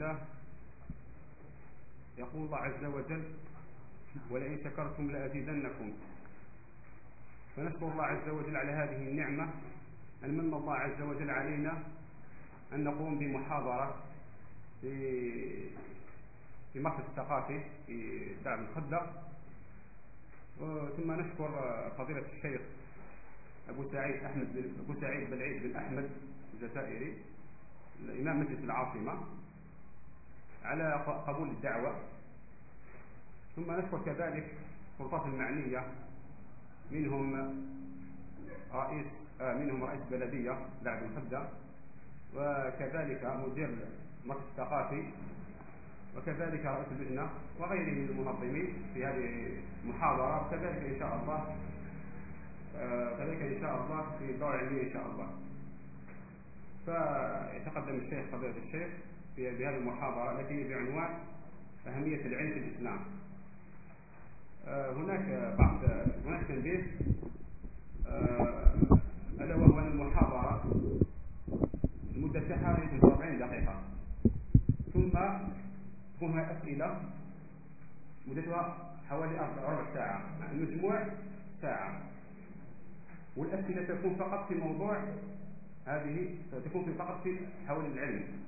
الله يقول الله عز وجل ولئن شكرتم لأزيدنكم. فنشكر الله عز وجل على هذه النعمة. أن من الله عز وجل علينا أن نقوم بمحاضرة في في مركز الثقافي في دار الخدة ثم نشكر فضيلة الشيخ أبو سعيد أحمد أبو سعيد بن عيد بن أحمد الجزائري الإمام مجلس العاصمة. على قبول الدعوة. ثم نشكر كذلك سلطات المعنية. منهم رئيس آه منهم رئيس بلدية لعب الخدة وكذلك مدير المركز الثقافي وكذلك رئيس اللجنة وغيره من المنظمين في هذه المحاضرة وكذلك إن شاء الله آه كذلك إن شاء الله في الدورة العلمية إن شاء الله. فيتقدم الشيخ فضيلة الشيخ. في هذه المحاضرة التي هي بعنوان أهمية العلم في الإسلام. آه، هناك بعض هناك تنبيه. آه، ألا وهو أن المحاضرة المدة تاعها 45 دقيقة. ثم تكون هناك أسئلة مدتها حوالي ربع ساعة. المجموع ساعة. والأسئلة تكون فقط في موضوع هذه تكون في فقط في حول العلم.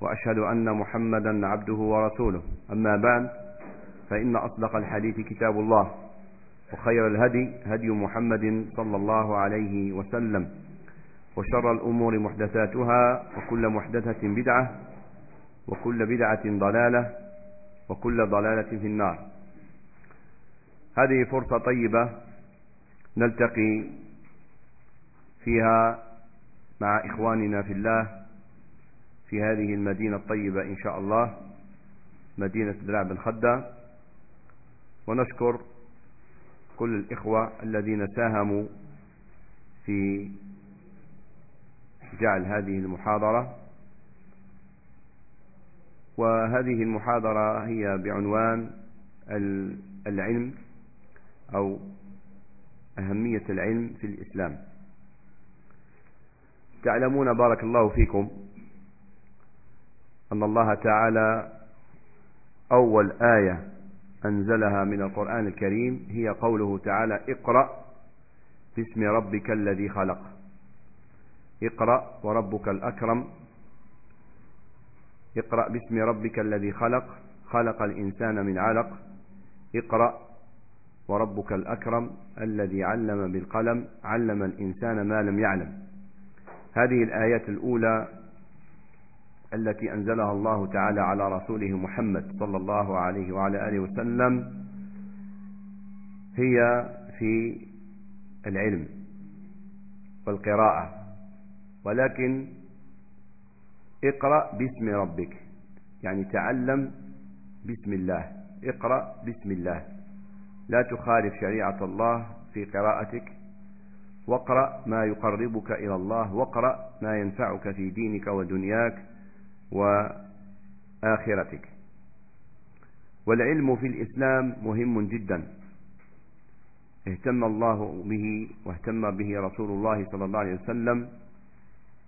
وأشهد أن محمدا عبده ورسوله. أما بعد فإن أصدق الحديث كتاب الله وخير الهدي هدي محمد صلى الله عليه وسلم وشر الأمور محدثاتها وكل محدثة بدعة وكل بدعة ضلالة وكل ضلالة في النار. هذه فرصة طيبة نلتقي فيها مع إخواننا في الله في هذه المدينة الطيبة إن شاء الله مدينة درع بن خدة. ونشكر كل الإخوة الذين ساهموا في جعل هذه المحاضرة. وهذه المحاضرة هي بعنوان العلم أو أهمية العلم في الإسلام. تعلمون بارك الله فيكم. أن الله تعالى أول آية أنزلها من القرآن الكريم هي قوله تعالى اقرأ باسم ربك الذي خلق. اقرأ وربك الأكرم. اقرأ باسم ربك الذي خلق. خلق الإنسان من علق. اقرأ وربك الأكرم الذي علم بالقلم. علم الإنسان ما لم يعلم. هذه الآيات الأولى التي أنزلها الله تعالى على رسوله محمد صلى الله عليه وعلى آله وسلم هي في العلم والقراءة. ولكن اقرأ باسم ربك يعني تعلم بسم الله. اقرأ بسم الله. لا تخالف شريعة الله في قراءتك. واقرأ ما يقربك إلى الله. واقرأ ما ينفعك في دينك ودنياك. وآخرتك. والعلم في الإسلام مهم جدا. اهتم الله به واهتم به رسول الله صلى الله عليه وسلم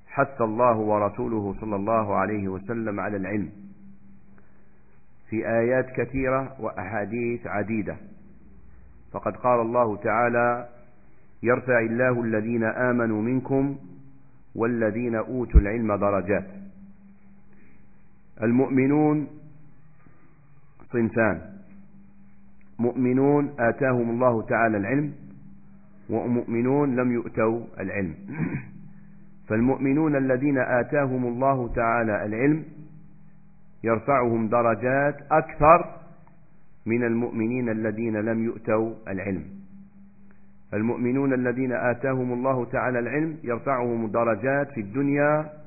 حث الله ورسوله صلى الله عليه وسلم على العلم. في آيات كثيرة وأحاديث عديدة. فقد قال الله تعالى يرفع الله الذين آمنوا منكم والذين أوتوا العلم درجات. المؤمنون صنفان. مؤمنون آتاهم الله تعالى العلم ومؤمنون لم يؤتوا العلم. فالمؤمنون الذين آتاهم الله تعالى العلم يرفعهم درجات أكثر من المؤمنين الذين لم يؤتوا العلم. المؤمنون الذين آتاهم الله تعالى العلم يرفعهم درجات في الدنيا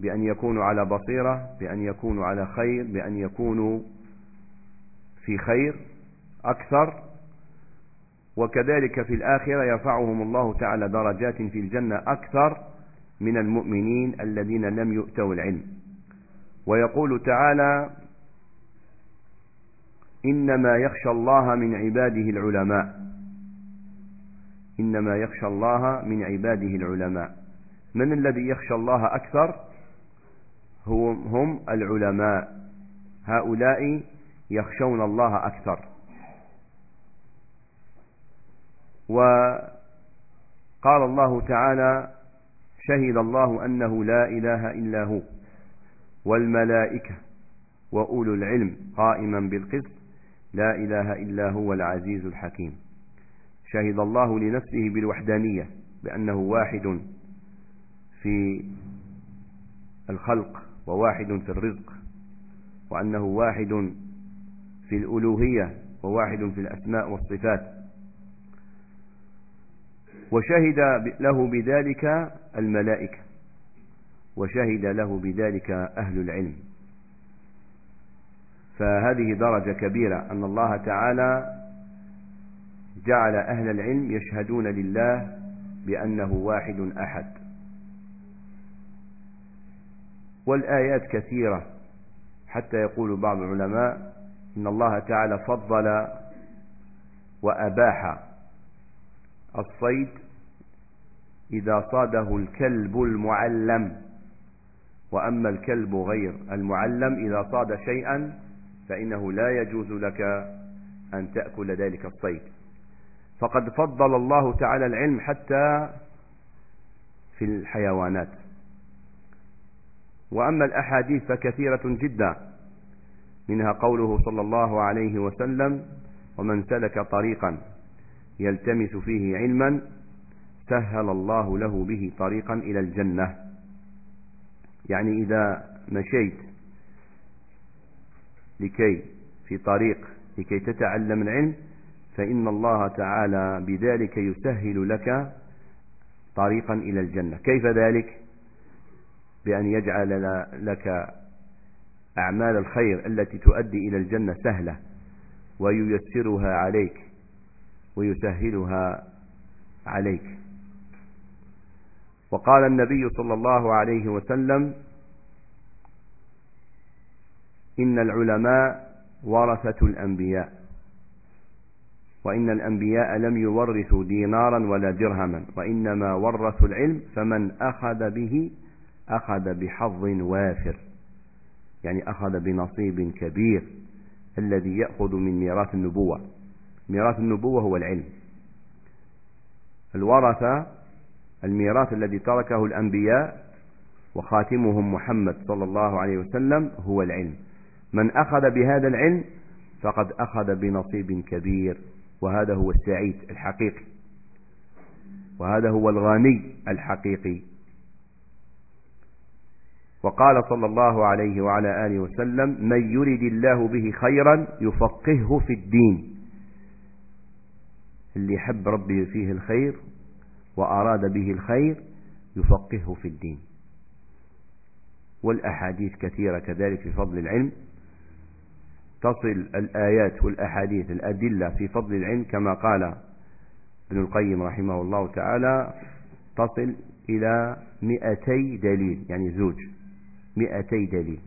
بأن يكونوا على بصيرة بأن يكونوا على خير بأن يكونوا في خير أكثر. وكذلك في الآخرة يرفعهم الله تعالى درجات في الجنة أكثر من المؤمنين الذين لم يؤتوا العلم. ويقول تعالى إنما يخشى الله من عباده العلماء. إنما يخشى الله من عباده العلماء. من الذي يخشى الله أكثر؟ هم العلماء. هؤلاء يخشون الله أكثر. وقال الله تعالى شهد الله أنه لا إله إلا هو والملائكة وأولو العلم قائما بالقسط. لا إله إلا هو العزيز الحكيم. شهد الله لنفسه بالوحدانية بأنه واحد في الخلق. وواحد في الرزق وأنه واحد في الألوهية وواحد في الأسماء والصفات. وشهد له بذلك الملائكة وشهد له بذلك أهل العلم. فهذه درجة كبيرة أن الله تعالى جعل أهل العلم يشهدون لله بأنه واحد أحد. والآيات كثيرة حتى يقول بعض العلماء إن الله تعالى فضل وأباح الصيد إذا صاده الكلب المعلم وأما الكلب غير المعلم إذا صاد شيئا فإنه لا يجوز لك أن تأكل ذلك الصيد. فقد فضل الله تعالى العلم حتى في الحيوانات. وأما الأحاديث فكثيرة جدا منها قوله صلى الله عليه وسلم ومن سلك طريقا يلتمس فيه علما سهل الله له به طريقا إلى الجنة. يعني إذا مشيت لكي في طريق لكي تتعلم العلم فإن الله تعالى بذلك يسهل لك طريقا إلى الجنة. كيف ذلك؟ بأن يجعل لك أعمال الخير التي تؤدي إلى الجنة سهلة وييسرها عليك ويسهلها عليك. وقال النبي صلى الله عليه وسلم إن العلماء ورثة الأنبياء وإن الأنبياء لم يورثوا دينارا ولا درهما وإنما ورثوا العلم فمن أخذ به أخذ بحظ وافر يعني أخذ بنصيب كبير الذي يأخذ من ميراث النبوة. ميراث النبوة هو العلم. الورثة الميراث الذي تركه الأنبياء وخاتمهم محمد صلى الله عليه وسلم هو العلم. من أخذ بهذا العلم فقد أخذ بنصيب كبير وهذا هو السعيد الحقيقي وهذا هو الغني الحقيقي. وقال صلى الله عليه وعلى آله وسلم من يرد الله به خيرا يفقهه في الدين. اللي حب ربي فيه الخير وأراد به الخير يفقهه في الدين. والأحاديث كثيرة كذلك في فضل العلم. تصل الآيات والأحاديث الأدلة في فضل العلم كما قال ابن القيم رحمه الله تعالى تصل إلى مئتي دليل يعني زوج. مئتي دليل.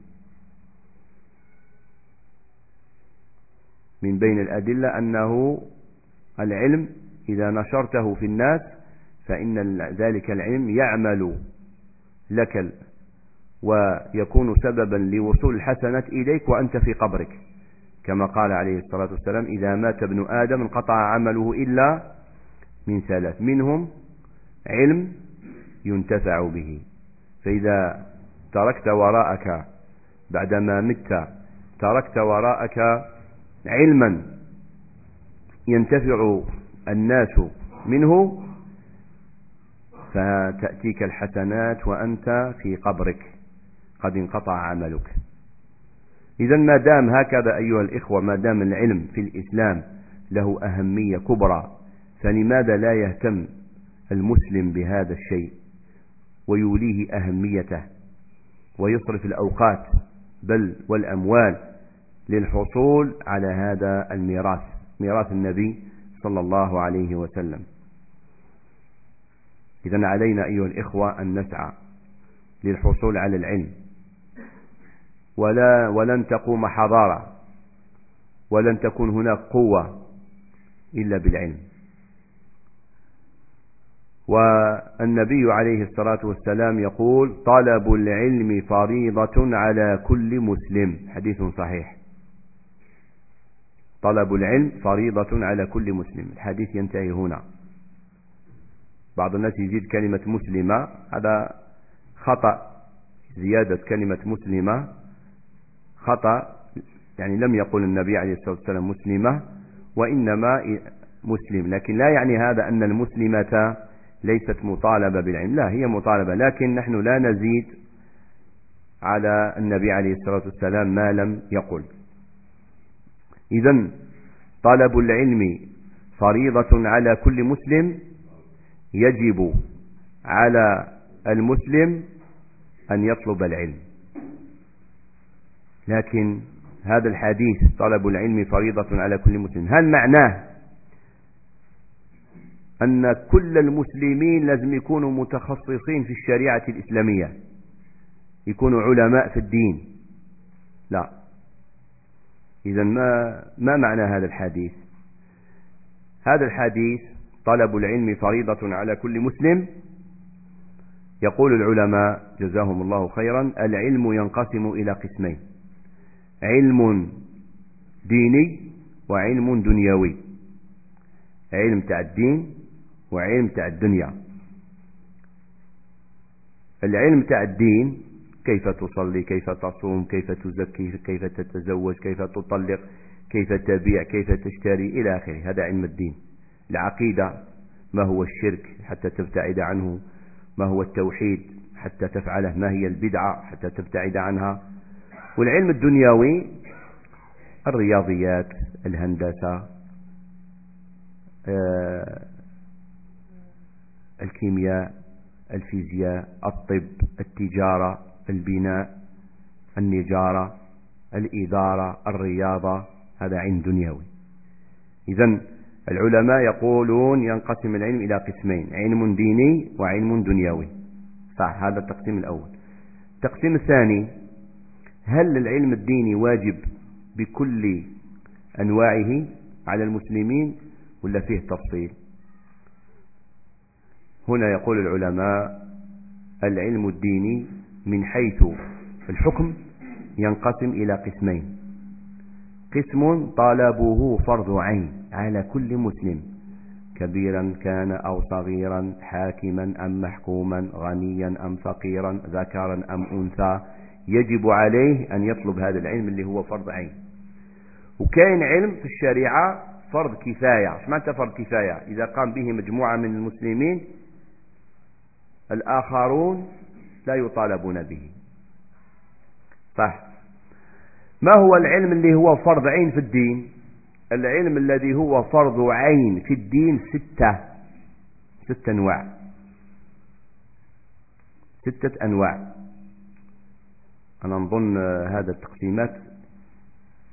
من بين الأدلة أنه العلم إذا نشرته في الناس فإن ذلك العلم يعمل لك ويكون سببا لوصول الحسنات إليك وأنت في قبرك. كما قال عليه الصلاة والسلام إذا مات ابن آدم انقطع عمله إلا من ثلاث منهم علم ينتفع به. فإذا تركت وراءك بعدما مت تركت وراءك علما ينتفع الناس منه فتأتيك الحسنات وأنت في قبرك قد انقطع عملك. إذا ما دام هكذا أيها الإخوة ما دام العلم في الإسلام له أهمية كبرى فلماذا لا يهتم المسلم بهذا الشيء ويوليه أهميته؟ ويصرف الأوقات بل والأموال للحصول على هذا الميراث ميراث النبي صلى الله عليه وسلم. إذا علينا أيها الإخوة أن نسعى للحصول على العلم. ولا ولن تقوم حضارة ولن تكون هناك قوة إلا بالعلم. والنبي عليه الصلاة والسلام يقول طلب العلم فريضة على كل مسلم. حديث صحيح. طلب العلم فريضة على كل مسلم. الحديث ينتهي هنا. بعض الناس يزيد كلمة مسلمة هذا خطأ. زيادة كلمة مسلمة خطأ يعني لم يقل النبي عليه الصلاة والسلام مسلمة وإنما مسلم. لكن لا يعني هذا أن المسلمة ليست مطالبة بالعلم. لا هي مطالبة لكن نحن لا نزيد على النبي عليه الصلاة والسلام ما لم يقل. إذا طلب العلم فريضة على كل مسلم يجب على المسلم أن يطلب العلم. لكن هذا الحديث طلب العلم فريضة على كل مسلم هل معناه أن كل المسلمين لازم يكونوا متخصصين في الشريعة الإسلامية. يكونوا علماء في الدين. لا. إذا ما, ما معنى هذا الحديث؟ هذا الحديث طلب العلم فريضة على كل مسلم. يقول العلماء جزاهم الله خيرا العلم ينقسم إلى قسمين. علم ديني وعلم دنيوي. علم تاع الدين وعلم تاع الدنيا. العلم تاع الدين كيف تصلي كيف تصوم كيف تزكي كيف تتزوج كيف تطلق كيف تبيع كيف تشتري إلى آخره. هذا علم الدين. العقيدة ما هو الشرك حتى تبتعد عنه؟ ما هو التوحيد حتى تفعله؟ ما هي البدعة حتى تبتعد عنها؟ والعلم الدنيوي الرياضيات الهندسة آه، الكيمياء الفيزياء الطب التجارة البناء النجارة الإدارة الرياضة هذا علم دنيوي. إذا العلماء يقولون ينقسم العلم إلى قسمين علم ديني وعلم دنيوي. صح هذا التقسيم الأول. التقسيم الثاني هل العلم الديني واجب بكل أنواعه على المسلمين ولا فيه تفصيل؟ هنا يقول العلماء العلم الديني من حيث الحكم ينقسم إلى قسمين. قسم طلبه فرض عين على كل مسلم كبيرا كان أو صغيرا حاكما أم محكوما غنيا أم فقيرا ذكرا أم أنثى يجب عليه أن يطلب هذا العلم اللي هو فرض عين. وكاين علم في الشريعة فرض كفاية. إيش معنى فرض كفاية؟ إذا قام به مجموعة من المسلمين الآخرون لا يطالبون به. صح. ما هو العلم اللي هو فرض عين في الدين؟ العلم الذي هو فرض عين في الدين ستة. ستة أنواع. ستة أنواع. أنا نظن هذا التقسيمات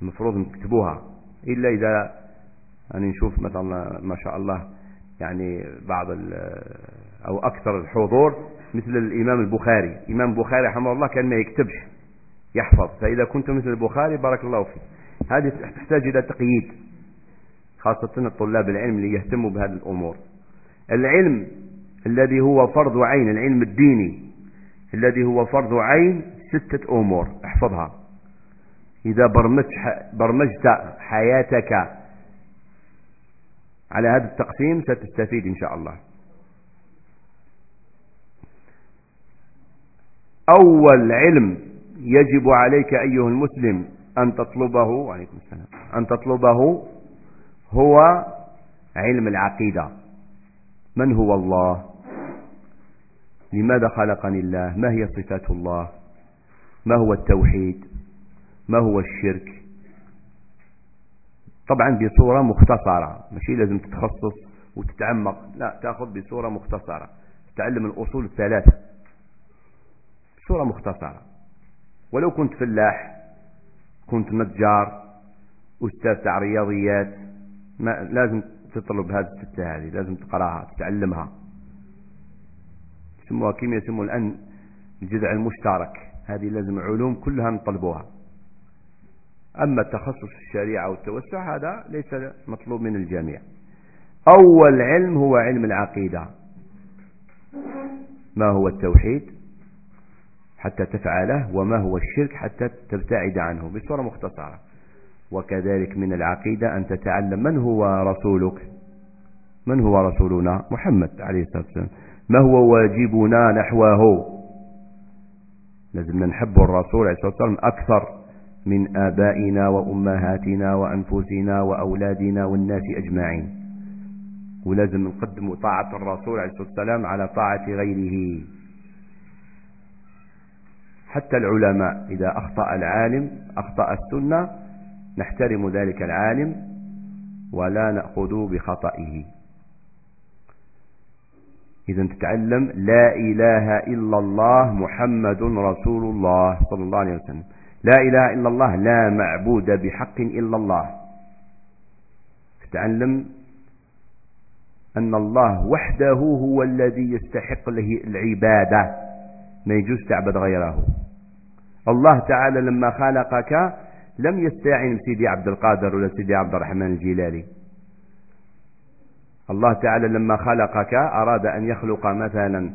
المفروض نكتبوها. إلا إذا أنا نشوف مثلا ما شاء الله يعني بعض أو أكثر الحضور مثل الإمام البخاري. الإمام البخاري رحمه الله كان ما يكتبش يحفظ. فإذا كنت مثل البخاري بارك الله فيك. هذه تحتاج إلى تقييد خاصة الطلاب العلم اللي يهتموا بهذه الأمور. العلم الذي هو فرض عين العلم الديني الذي هو فرض عين ستة أمور. احفظها. إذا برمجت حياتك على هذا التقسيم ستستفيد إن شاء الله. أول علم يجب عليك أيها المسلم أن تطلبه وعليكم السلام أن تطلبه هو علم العقيدة. من هو الله؟ لماذا خلقني الله؟ ما هي صفات الله؟ ما هو التوحيد؟ ما هو الشرك؟ طبعا بصورة مختصرة ماشي؟ لازم تتخصص وتتعمق. لا تأخذ بصورة مختصرة. تعلم الأصول الثلاثة. بصورة مختصرة. ولو كنت فلاح كنت نجار أستاذ تاع رياضيات ما لازم تطلب هذه الستة هذه لازم تقراها تتعلمها يسموها كيما يسموا الآن الجذع المشترك. هذه لازم علوم كلها نطلبوها. أما التخصص في الشريعة والتوسع هذا ليس مطلوب من الجميع. أول علم هو علم العقيدة. ما هو التوحيد؟ حتى تفعله وما هو الشرك حتى تبتعد عنه بصورة مختصرة. وكذلك من العقيدة أن تتعلم من هو رسولك؟ من هو رسولنا محمد عليه الصلاة والسلام؟ ما هو واجبنا نحوه؟ لازم نحب الرسول عليه الصلاة والسلام أكثر من آبائنا وأمهاتنا وأنفسنا وأولادنا والناس أجمعين. ولازم نقدم طاعة الرسول عليه الصلاة والسلام على طاعة غيره. حتى العلماء إذا أخطأ العالم أخطأ السنة نحترم ذلك العالم ولا نأخذ بخطئه. إذا تتعلم لا إله إلا الله محمد رسول الله صلى الله عليه وسلم. لا إله إلا الله لا معبود بحق إلا الله. تتعلم أن الله وحده هو الذي يستحق له العبادة. ما يجوز تعبد غيره. الله تعالى لما خلقك لم يستعن بسيدي عبد القادر ولا سيدي عبد الرحمن الجلالي الله تعالى لما خلقك أراد أن يخلق مثلا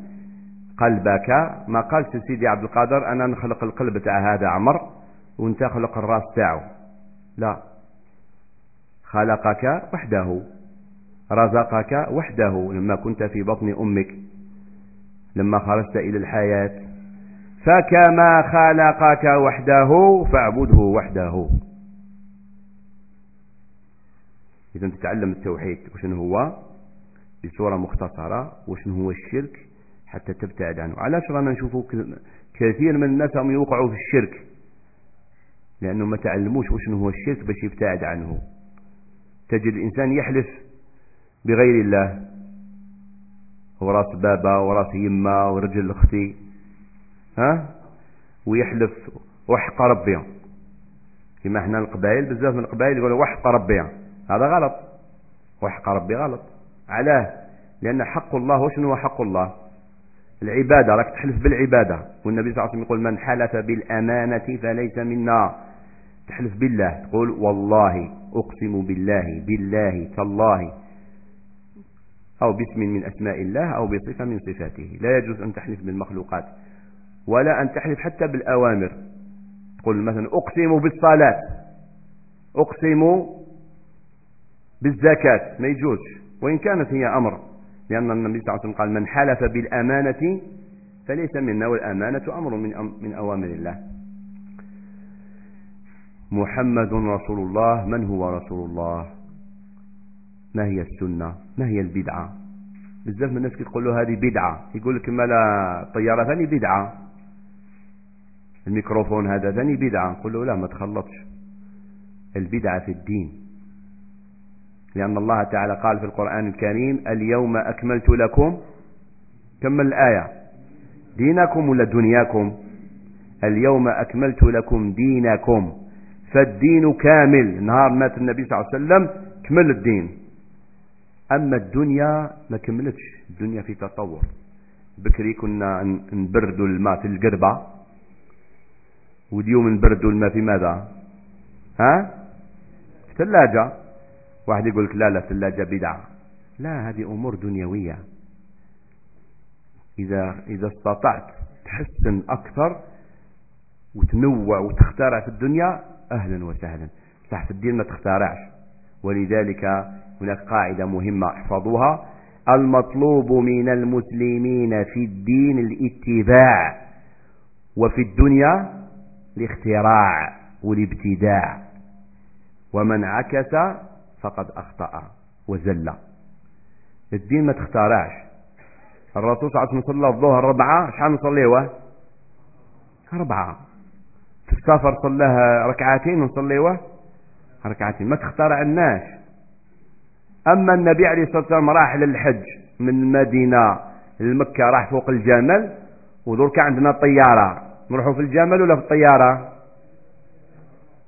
قلبك. ما قال سيدي عبد القادر؟ أنا نخلق القلب تاع هذا عمر وأنت خلق الراس تاعه لا. خلقك وحده. رزقك وحده. لما كنت في بطن أمك. لما خرجت إلى الحياة. فكما خلقك وحده فاعبده وحده. إذا تتعلم التوحيد وشن هو؟ بصورة مختصرة وشن هو الشرك؟ حتى تبتعد عنه. علاش رانا نشوفوا كثير من الناس هم يوقعوا في الشرك لأنه ما تعلموش وشن هو الشرك باش يبتعد عنه. تجد الإنسان يحلف بغير الله وراس بابا وراس يما ورجل أختي. ها؟ ويحلف وحق ربي. كما إحنا القبائل بزاف من القبائل يقولوا وحق ربي. هذا غلط. وحق ربي غلط. علاه. لأن حق الله وشنو هو حق الله؟ العبادة. راك تحلف بالعبادة. والنبي صلى الله عليه وسلم يقول من حلف بالأمانة فليس منا. تحلف بالله. تقول والله أقسم بالله بالله تالله. أو باسم من أسماء الله أو بصفة من صفاته. لا يجوز أن تحلف بالمخلوقات. ولا أن تحلف حتى بالأوامر. تقول مثلا أقسم بالصلاة. أقسم بالزكاة. ما يجوز. وإن كانت هي أمر. لأن النبي صلى الله عليه وسلم قال من حلف بالأمانة فليس منا والأمانة أمر من, من أوامر الله. محمد رسول الله. من هو رسول الله؟ ما هي السنة؟ ما هي البدعة؟ بزاف من الناس كيقول له هذه بدعة. يقول لك ما لا الطيارة ثاني بدعة. الميكروفون هذا ثاني بدعة. نقول له لا ما تخلطش. البدعة في الدين. لأن الله تعالى قال في القرآن الكريم اليوم أكملت لكم. كمل الآية؟ دينكم ولا دنياكم؟ اليوم أكملت لكم دينكم. فالدين كامل. نهار مات النبي صلى الله عليه وسلم كمل الدين. أما الدنيا ما كملتش. الدنيا في تطور. بكري كنا نبردوا الماء في القربة. واليوم نبردوا الماء في ماذا؟ ها؟ في ثلاجة واحد يقول لك لا لا الثلاجة بدعة. لا هذه أمور دنيوية. إذا إذا استطعت تحسن أكثر وتنوع وتخترع في الدنيا أهلا وسهلا. صح في الدين ما تخترعش. ولذلك هناك قاعدة مهمة احفظوها. المطلوب من المسلمين في الدين الاتباع. وفي الدنيا الاختراع والابتداع. ومن عكس فقد أخطأ وزل. الدين ما تختارعش الرسول صلى الله عليه وسلم صلى الظهر ربعة شحال نصليوه أربعة في السفر صلاه ركعتين ونصليوه ركعتين. ما تختارع الناس أما النبي عليه الصلاة والسلام راح للحج من المدينة لمكة راح فوق الجمل ودرك عندنا طيارة. نروحوا في الجمل ولا في الطيارة.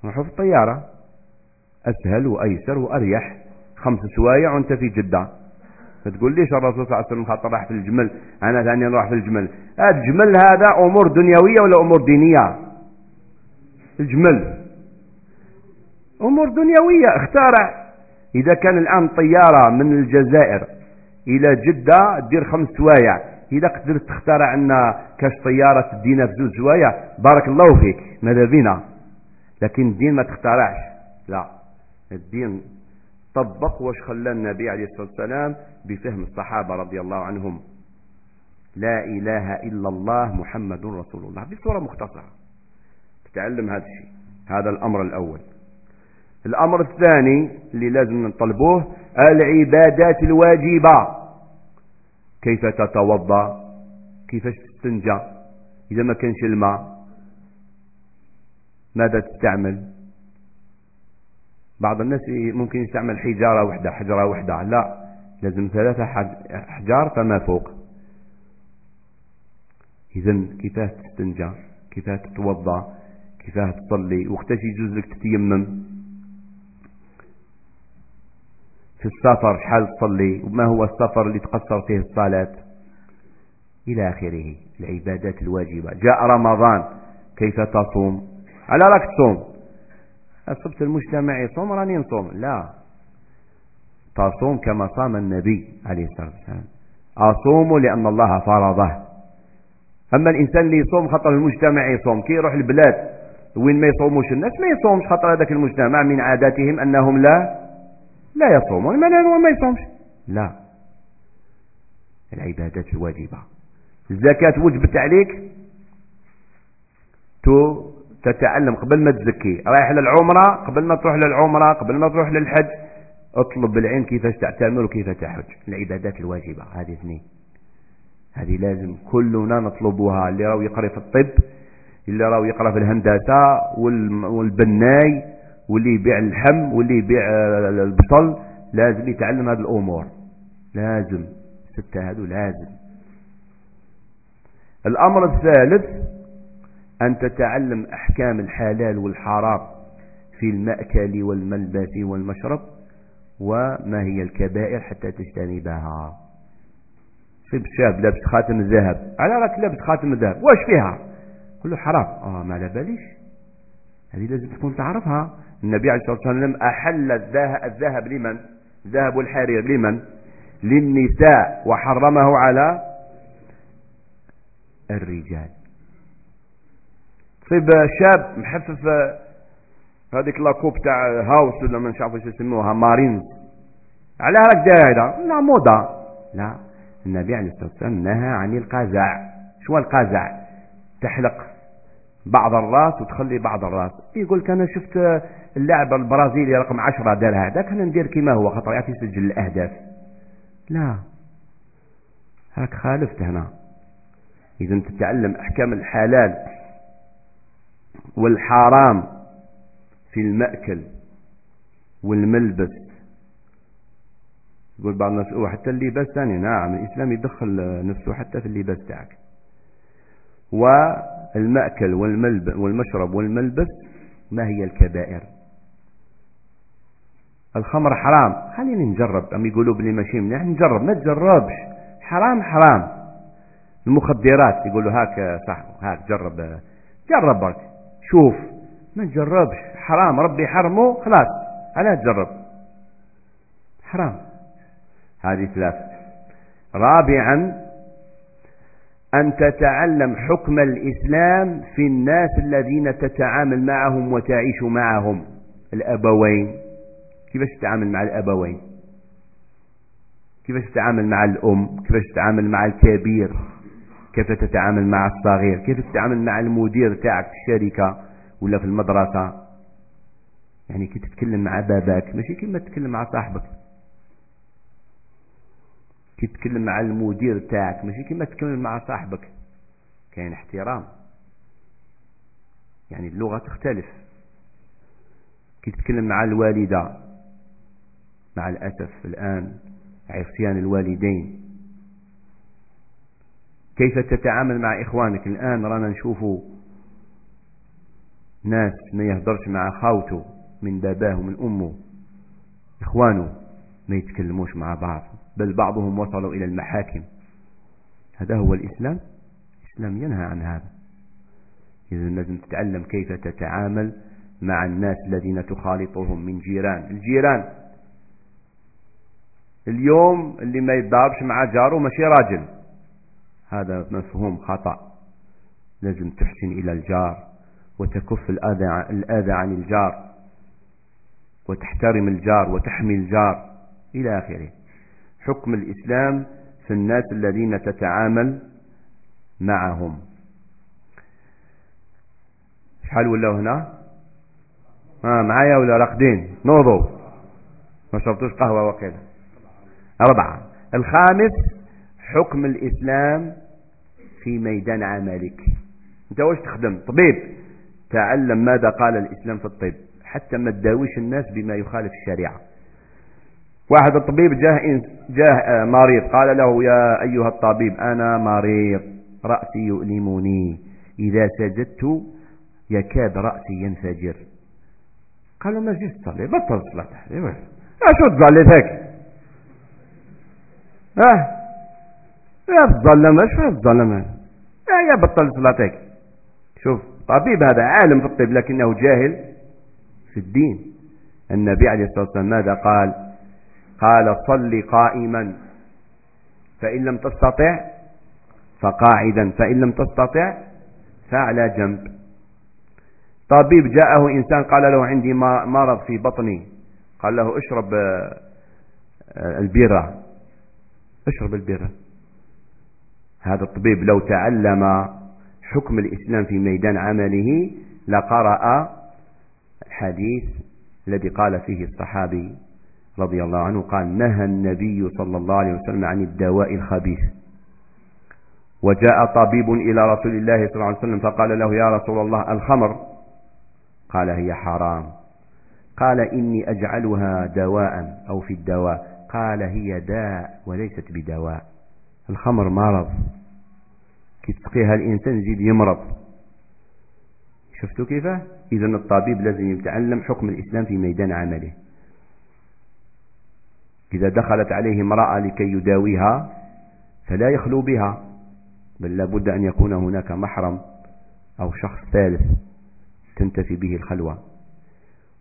نروحوا في الطيارة. أسهل وأيسر وأريح. خمس سوايع وأنت في جدة. فتقول ليش الرسول صلى الله عليه وسلم خاطر راح في الجمل؟ أنا ثاني نروح في الجمل. الجمل هذا أمور دنيوية ولا أمور دينية؟ الجمل. أمور دنيوية. اختارع إذا كان الآن طيارة من الجزائر إلى جدة دير خمس سوايع. إذا قدرت تختار عنا كاش طيارة تدينا في زوج سوايع بارك الله فيك ماذا بينا؟ لكن الدين ما تخترعش لا. الدين طبق واش خلى النبي عليه الصلاة والسلام بفهم الصحابة رضي الله عنهم. لا إله إلا الله محمد رسول الله. بصورة مختصرة. تتعلم هذا الشيء. هذا الأمر الأول. الأمر الثاني اللي لازم نطلبوه العبادات الواجبة. كيف تتوضأ؟ كيفاش تستنجى إذا ما كانش الماء ماذا تستعمل؟ بعض الناس ممكن يستعمل حجارة وحدة حجرة وحدة. لا لازم ثلاثة أحجار فما فوق. إذا كيفاه تستنجى كيفاه تتوضأ؟ كيفاه تصلي؟ وقتاش يجوز لك تتيمم؟ في السفر شحال تصلي وما هو السفر اللي تقصر فيه الصلاة؟ إلى آخره العبادات الواجبة. جاء رمضان كيف تصوم؟ على راك تصوم. أصبت المجتمع يصوم راني نصوم. لا. تصوم كما صام النبي عليه الصلاة والسلام. أصوم لأن الله فرضه. أما الإنسان اللي يصوم خطر المجتمع يصوم كي يروح البلاد وين ما يصوموش الناس ما يصومش خطر هذاك المجتمع من عاداتهم أنهم لا لا يصومون من هو ما يصومش. لا. العبادات الواجبة. الزكاة وجبت عليك؟ تو تتعلم قبل ما تزكي. رايح للعمرة. قبل ما تروح للعمرة. قبل ما تروح للحج. اطلب بالعلم كيفاش تعتمر وكيف تحج. العبادات الواجبة. هذه اثنين. هذه لازم كلنا نطلبها. اللي راهو يقرأ في الطب اللي راهو يقرأ في الهندسة والبناي واللي يبيع اللحم واللي يبيع البصل لازم يتعلم هذه الأمور. لازم. ستة هذو؟ لازم. الأمر الثالث أن تتعلم أحكام الحلال والحرام في المأكل والملبس والمشرب وما هي الكبائر حتى تجتنبها صيب شاب لابس خاتم الذهب. على راك لابس خاتم الذهب. واش فيها؟ كله حرام. آه ما على باليش. هذه لازم تكون تعرفها. النبي عليه الصلاة والسلام أحل الذهب لمن؟ الذهب والحرير لمن؟ للنساء وحرمه على الرجال. طيب شاب محفف هذيك لاكوب تاع هاوس ولا ما نعرف واش يسموها مارينز على راك داير هذا لا موضة. لا. النبي عليه الصلاة والسلام نهى عن القزع. شو القزع؟ تحلق بعض الراس وتخلي بعض الراس يقول أنا شفت اللاعب البرازيلي رقم عشرة دار هذا كان ندير كما هو خاطر يعرف يسجل الأهداف. لا. هاك خالفت هنا. إذا تتعلم أحكام الحلال والحرام في المأكل والملبس. يقول بعض الناس حتى اللباس ثاني. نعم الإسلام يدخل نفسه حتى في اللباس تاعك. والمأكل والمشرب والملبس ما هي الكبائر؟ الخمر حرام. خليني نجرب. أم يقولوا بلي ماشي مليح نجرب ما تجربش. حرام حرام. المخدرات يقولوا هاك صح هاك جرب. جرب برك شوف. ما تجربش. حرام. ربي حرمه خلاص. علاه تجرب. حرام. هذه ثلاث. رابعا أن تتعلم حكم الإسلام في الناس الذين تتعامل معهم وتعيش معهم. الأبوين. كيفاش تتعامل مع الأبوين؟ كيفاش تتعامل مع الأم؟ كيفاش تتعامل مع الكبير؟ كيف تتعامل مع الصغير؟ كيف تتعامل مع المدير تاعك في الشركة ولا في المدرسة؟ يعني كي تتكلم مع باباك ماشي كيما تتكلم مع صاحبك. تتكلم مع المدير تاعك ماشي كيما تتكلم مع صاحبك. كاين احترام. يعني اللغة تختلف. كي تتكلم مع الوالدة مع الأسف الآن عصيان الوالدين. كيف تتعامل مع إخوانك؟ الآن رانا نشوفوا ناس ما يهدرش مع خاوته من باباه ومن أمه. إخوانه ما يتكلموش مع بعض. بل بعضهم وصلوا إلى المحاكم. هذا هو الإسلام. الإسلام ينهى عن هذا. إذا لازم تتعلم كيف تتعامل مع الناس الذين تخالطهم من جيران. الجيران. اليوم اللي ما يتضاربش مع جاره ماشي راجل. هذا مفهوم خطأ. لازم تحسن إلى الجار وتكف الأذى, عن الجار وتحترم الجار وتحمي الجار إلى آخره. حكم الإسلام في الناس الذين تتعامل معهم. شحال ولا هنا؟ آه معايا ولا راقدين؟ نوضوا ما شربتوش قهوة وكذا أربعة الخامس حكم الإسلام في ميدان عملك. أنت واش تخدم؟ طبيب. تعلم ماذا قال الإسلام في الطب. حتى ما تداويش الناس بما يخالف الشريعة. واحد الطبيب جاه, جاه آه، مريض. قال له يا أيها الطبيب أنا مريض. رأسي يؤلمني. إذا سجدت يكاد رأسي ينفجر. قال له ما جيت تصلي؟ بطل صلاة شو تصلي ذاك أه؟ يا تظلم إيش تظلم أه يا بطل صلاتك شوف طبيب هذا عالم في الطب لكنه جاهل في الدين. النبي عليه الصلاة والسلام ماذا قال؟ قال صل قائما. فإن لم تستطع فقاعدا فإن لم تستطع فعلى جنب. طبيب جاءه إنسان قال له عندي مرض في بطني. قال له اشرب آه، البيرة. اشرب البيرة. هذا الطبيب لو تعلم حكم الإسلام في ميدان عمله لقرأ الحديث الذي قال فيه الصحابي رضي الله عنه قال نهى النبي صلى الله عليه وسلم عن الدواء الخبيث. وجاء طبيب إلى رسول الله صلى الله عليه وسلم فقال له يا رسول الله الخمر؟ قال هي حرام. قال إني أجعلها دواء أو في الدواء. قال هي داء وليست بدواء. الخمر مرض. كي تسقيها الإنسان يزيد يمرض. شفتوا كيف إذا الطبيب لازم يتعلم حكم الإسلام في ميدان عمله. إذا دخلت عليه امرأة لكي يداويها فلا يخلو بها بل لابد أن يكون هناك محرم أو شخص ثالث تنتفي به الخلوة.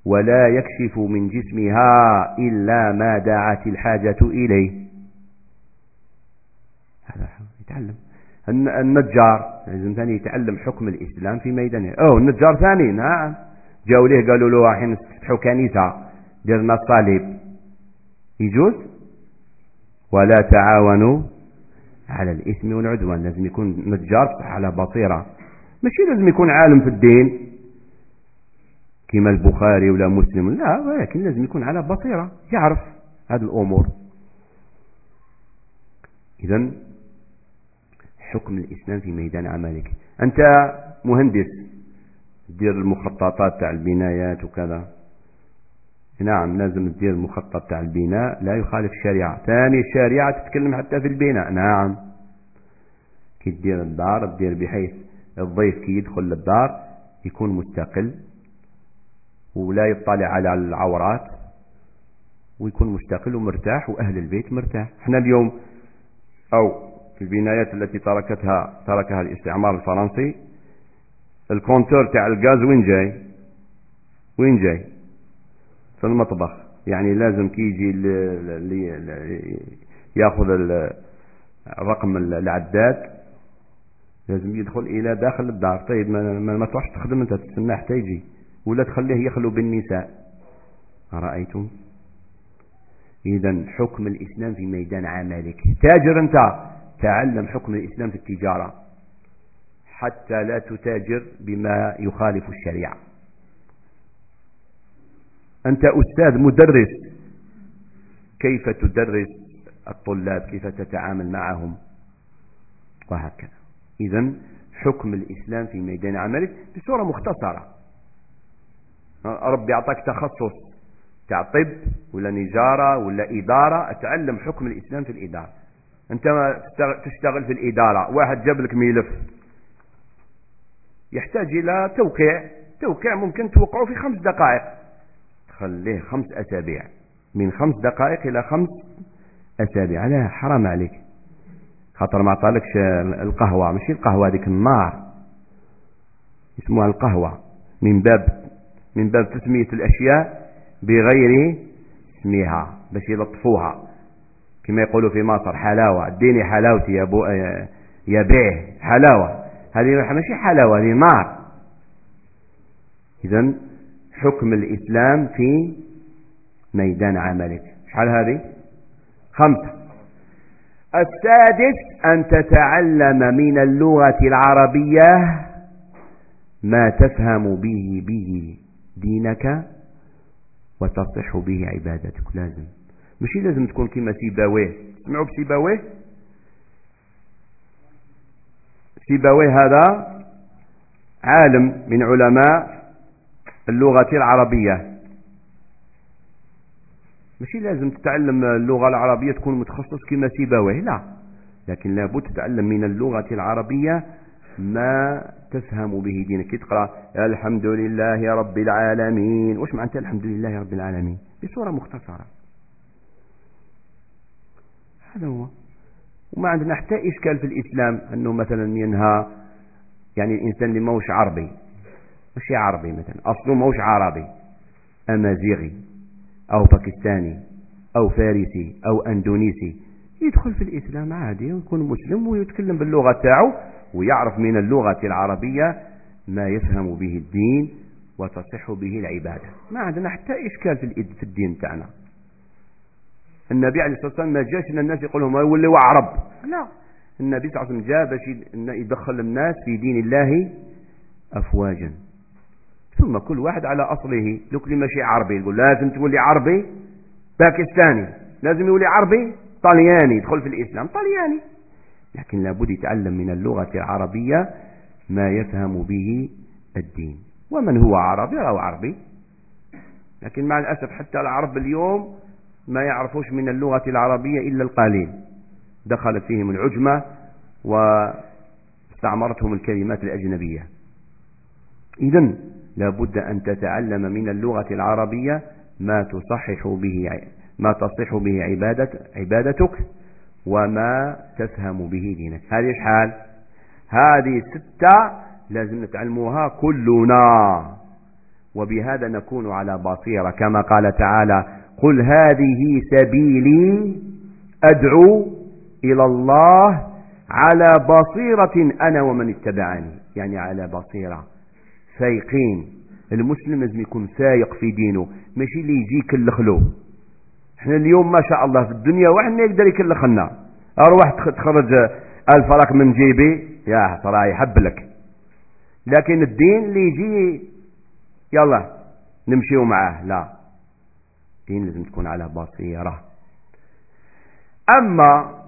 ولا يكشف من جسمها إلا ما دعت الحاجة إليه. هذا يتعلم. النجار لازم ثاني يتعلم حكم الإسلام في ميدانه. أوه النجار ثاني نعم. جاءوا ليه قالوا له حين تفتحوا كنيسة درنا الصليب. يجوز ولا تعاونوا على الإثم والعدوان. لازم يكون صح على بصيرة. ماشي لازم يكون عالم في الدين كما البخاري ولا مسلم. لا ولكن لازم يكون على بصيرة يعرف هذه الأمور. إذا حكم الإسلام في ميدان عملك. أنت مهندس دير المخططات تاع البنايات وكذا. نعم لازم تدير المخطط تاع البناء لا يخالف الشريعة. ثاني الشريعة تتكلم حتى في البناء. نعم. كي تدير الدار تدير بحيث الضيف كي يدخل للدار يكون مستقل ولا يطلع على العورات ويكون مستقل ومرتاح وأهل البيت مرتاح. إحنا اليوم أو في البنايات التي تركتها تركها الاستعمار الفرنسي ال compteur تاع الغاز وين جاي؟ وين جاي؟ في المطبخ. يعني لازم كي يجي ياخذ الرقم العداد لازم يدخل إلى داخل الدار. طيب ما, ما تروحش تخدم أنت تستنى حتى يجي. ولا تخليه يخلو بالنساء. رأيتم إذا حكم الإسلام في ميدان عملك. تاجر أنت تعلم حكم الإسلام في التجارة. حتى لا تتاجر بما يخالف الشريعة. أنت أستاذ مدرس. كيف تدرس الطلاب؟ كيف تتعامل معهم؟ وهكذا. إذا حكم الإسلام في ميدان عملك بصورة مختصرة. ربي أعطاك تخصص. تاع طب ولا نجارة ولا إدارة. أتعلم حكم الإسلام في الإدارة. أنت تشتغل في الإدارة. واحد جاب لك ملف. يحتاج إلى توقيع. التوقيع ممكن توقعه في خمس دقائق. خليه خمس أسابيع. من خمس دقائق إلى خمس أسابيع. لا حرام عليك. خاطر ما عطالكش القهوة. ماشي القهوة هذيك النار. اسمها القهوة. من باب من باب تسمية الأشياء بغير اسمها باش يلطفوها. كما يقولوا في مصر حلاوة. اديني حلاوتي يا, بو يا بيه. حلاوة. هذه ماشي حلاوة هذه نار. إذا حكم الإسلام في ميدان عملك. شحال هذه؟ خمسة. السادس أن تتعلم من اللغة العربية ما تفهم به به دينك وتصح به عبادتك. لازم. ماشي لازم تكون كما سيباويه تسمعوا بسيباويه سيباويه هذا عالم من علماء اللغة العربية. ماشي لازم تتعلم اللغة العربية تكون متخصص كما سيباويه لا. لكن لابد تتعلم من اللغة العربية ما تفهم به دينك. كي تقرأ الحمد لله رب العالمين. واش معنى الحمد لله رب العالمين؟ بصورة مختصرة. هذا هو. وما عندنا حتى إشكال في الإسلام أنه مثلا ينهى يعني الإنسان اللي موش عربي. ماشي عربي مثلا. أصله موش عربي. أمازيغي أو باكستاني أو فارسي أو أندونيسي يدخل في الإسلام عادي ويكون مسلم ويتكلم باللغة تاعو ويعرف من اللغة العربية ما يفهم به الدين وتصح به العبادة. ما عندنا حتى إشكال في الدين تاعنا. النبي عليه الصلاة والسلام ما جاش الناس يقول لهم يولوا عرب لا. النبي صلى الله عليه وسلم جاء باش يدخل الناس في دين الله أفواجا. ثم كل واحد على أصله. لو اللي ماشي عربي. يقول لازم تولي عربي؟ باكستاني. لازم يولي عربي؟ طلياني. يدخل في الإسلام. طلياني. لكن لابد يتعلم من اللغة العربية ما يفهم به الدين. ومن هو عربي؟ أو عربي. لكن مع الأسف حتى العرب اليوم ما يعرفوش من اللغة العربية إلا القليل. دخلت فيهم العجمة واستعمرتهم الكلمات الأجنبية. إذا لابد أن تتعلم من اللغة العربية ما تصحح به ما تصح به عبادة عبادتك وما تفهم به دينك. هذه شحال هذه ستة لازم نتعلموها كلنا. وبهذا نكون على بصيرة. كما قال تعالى قل هذه سبيلي أدعو إلى الله على بصيرة أنا ومن اتبعني. يعني على بصيرة. فايقين المسلم لازم يكون فايق في دينه ماشي اللي يجي يكلخلو. إحنا اليوم ما شاء الله في الدنيا واحد ما يقدر يكلخنا أروح تخرج الف فرق من جيبي يا صراحة يحب لك. لكن الدين اللي يجي يلا نمشيو معاه. لا. الدين لازم تكون على بصيرة. أما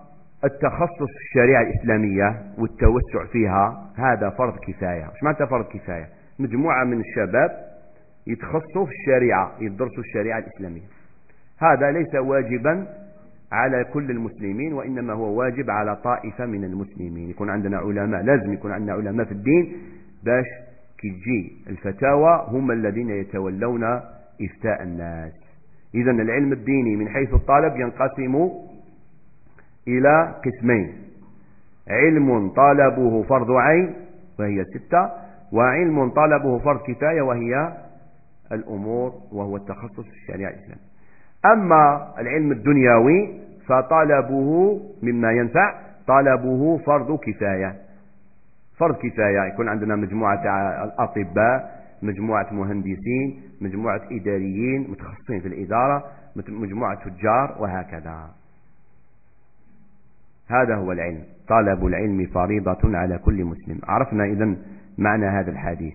التخصص في الشريعة الإسلامية والتوسع فيها هذا فرض كفاية. مش معنى فرض كفاية؟ مجموعة من الشباب يتخصصوا في الشريعة يدرسوا الشريعة الإسلامية. هذا ليس واجبا على كل المسلمين وإنما هو واجب على طائفة من المسلمين. يكون عندنا علماء لازم يكون عندنا علماء في الدين. باش كي تجي الفتاوى هم الذين يتولون إفتاء الناس. إذا العلم الديني من حيث الطالب ينقسم إلى قسمين. علم طالبه فرض عين وهي ستة. وعلم طالبه فرض كفاية وهي الأمور وهو التخصص في الشريعة الإسلامية أما العلم الدنيوي فطلبه مما ينفع طلبه فرض كفاية. فرض كفاية يكون عندنا مجموعة الأطباء مجموعة مهندسين مجموعة إداريين متخصصين في الإدارة مجموعة تجار وهكذا. هذا هو العلم. طلب العلم فريضة على كل مسلم. عرفنا إذن معنى هذا الحديث.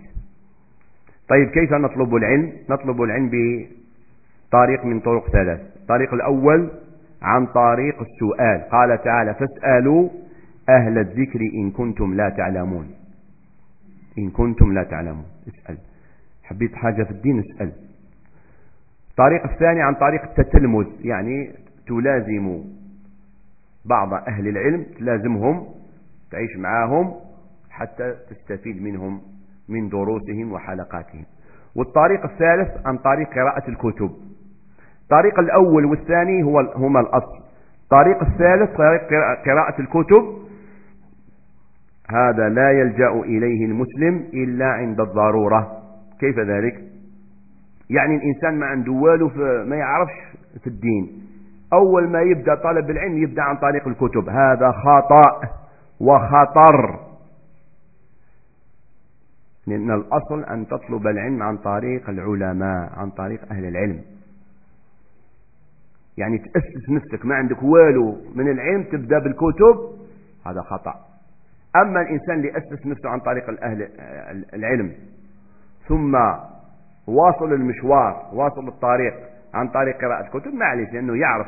طيب كيف نطلب العلم؟ نطلب العلم بطريق من طرق ثلاث. الطريق الأول عن طريق السؤال. قال تعالى فاسألوا أهل الذكر إن كنتم لا تعلمون. إن كنتم لا تعلمون. اسأل. حبيت حاجة في الدين؟ اسأل. الطريق الثاني عن طريق التتلمذ يعني تلازم بعض أهل العلم تلازمهم تعيش معاهم حتى تستفيد منهم من دروسهم وحلقاتهم. والطريق الثالث عن طريق قراءة الكتب. الطريق الأول والثاني هو هما الأصل. الطريق الثالث طريق قراءة الكتب. هذا لا يلجأ إليه المسلم إلا عند الضرورة. كيف ذلك؟ يعني الإنسان ما عنده والو ما يعرفش في الدين. أول ما يبدأ طلب العلم يبدأ عن طريق الكتب. هذا خطأ وخطر. لأن الأصل أن تطلب العلم عن طريق العلماء عن طريق أهل العلم. يعني تأسس نفسك ما عندك والو من العلم تبدأ بالكتب هذا خطأ. أما الإنسان اللي أسس نفسه عن طريق الأهل العلم ثم واصل المشوار واصل الطريق عن طريق قراءة الكتب معلش لأنه يعرف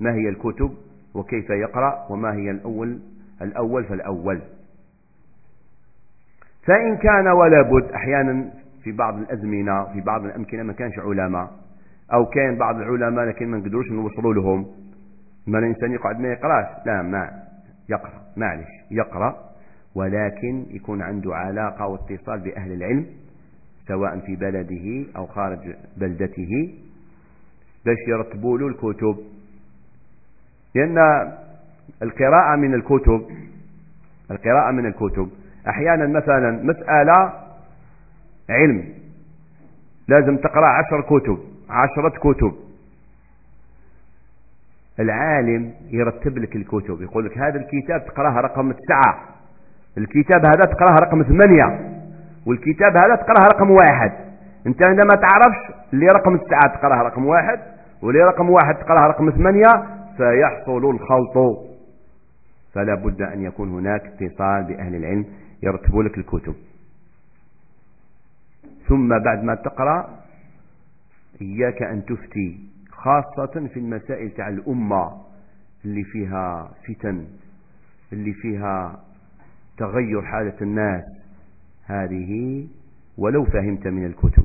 ما هي الكتب وكيف يقرأ وما هي الأول الأول فالأول. فإن كان ولا بد أحيانا في بعض الأزمنة في بعض الأمكنة ما كانش علماء أو كان بعض العلماء لكن ما نقدروش نوصلوا لهم. ما الإنسان يقعد ما يقراش؟ لا ما يقرأ معلش يقرأ ولكن يكون عنده علاقة واتصال بأهل العلم سواء في بلده أو خارج بلدته باش يرتبوا له الكتب. لأن القراءة من الكتب القراءة من الكتب. أحيانا مثلا مسألة علم. لازم تقرأ عشر كتب عشرة كتب. العالم يرتب لك الكتب يقول لك هذا الكتاب تقرأها رقم تسعة الكتاب هذا تقرأها رقم ثمانية والكتاب هذا تقرأها رقم واحد. أنت عندما تعرفش اللي رقم تسعة تقرأها رقم واحد واللي رقم واحد تقرأها رقم ثمانية فيحصل الخلط. فلا بد أن يكون هناك اتصال بأهل العلم. يرتبوا لك الكتب. ثم بعد ما تقرأ إياك أن تفتي خاصة في المسائل تاع الأمة اللي فيها فتن اللي فيها تغير حالة الناس. هذه ولو فهمت من الكتب.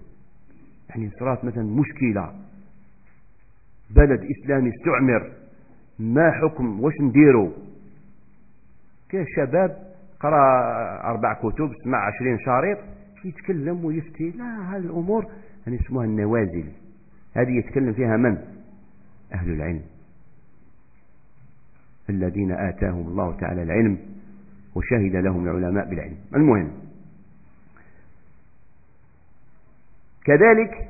يعني صارت مثلا مشكلة. بلد إسلامي استعمر. ما حكم؟ واش نديروا؟ كاين شباب؟ قرأ أربع كتب سمع عشرين شريط يتكلم ويفتي. لا هذه الأمور يعني اسمها النوازل. هذه يتكلم فيها من؟ أهل العلم. الذين آتاهم الله تعالى العلم وشهد لهم العلماء بالعلم. المهم كذلك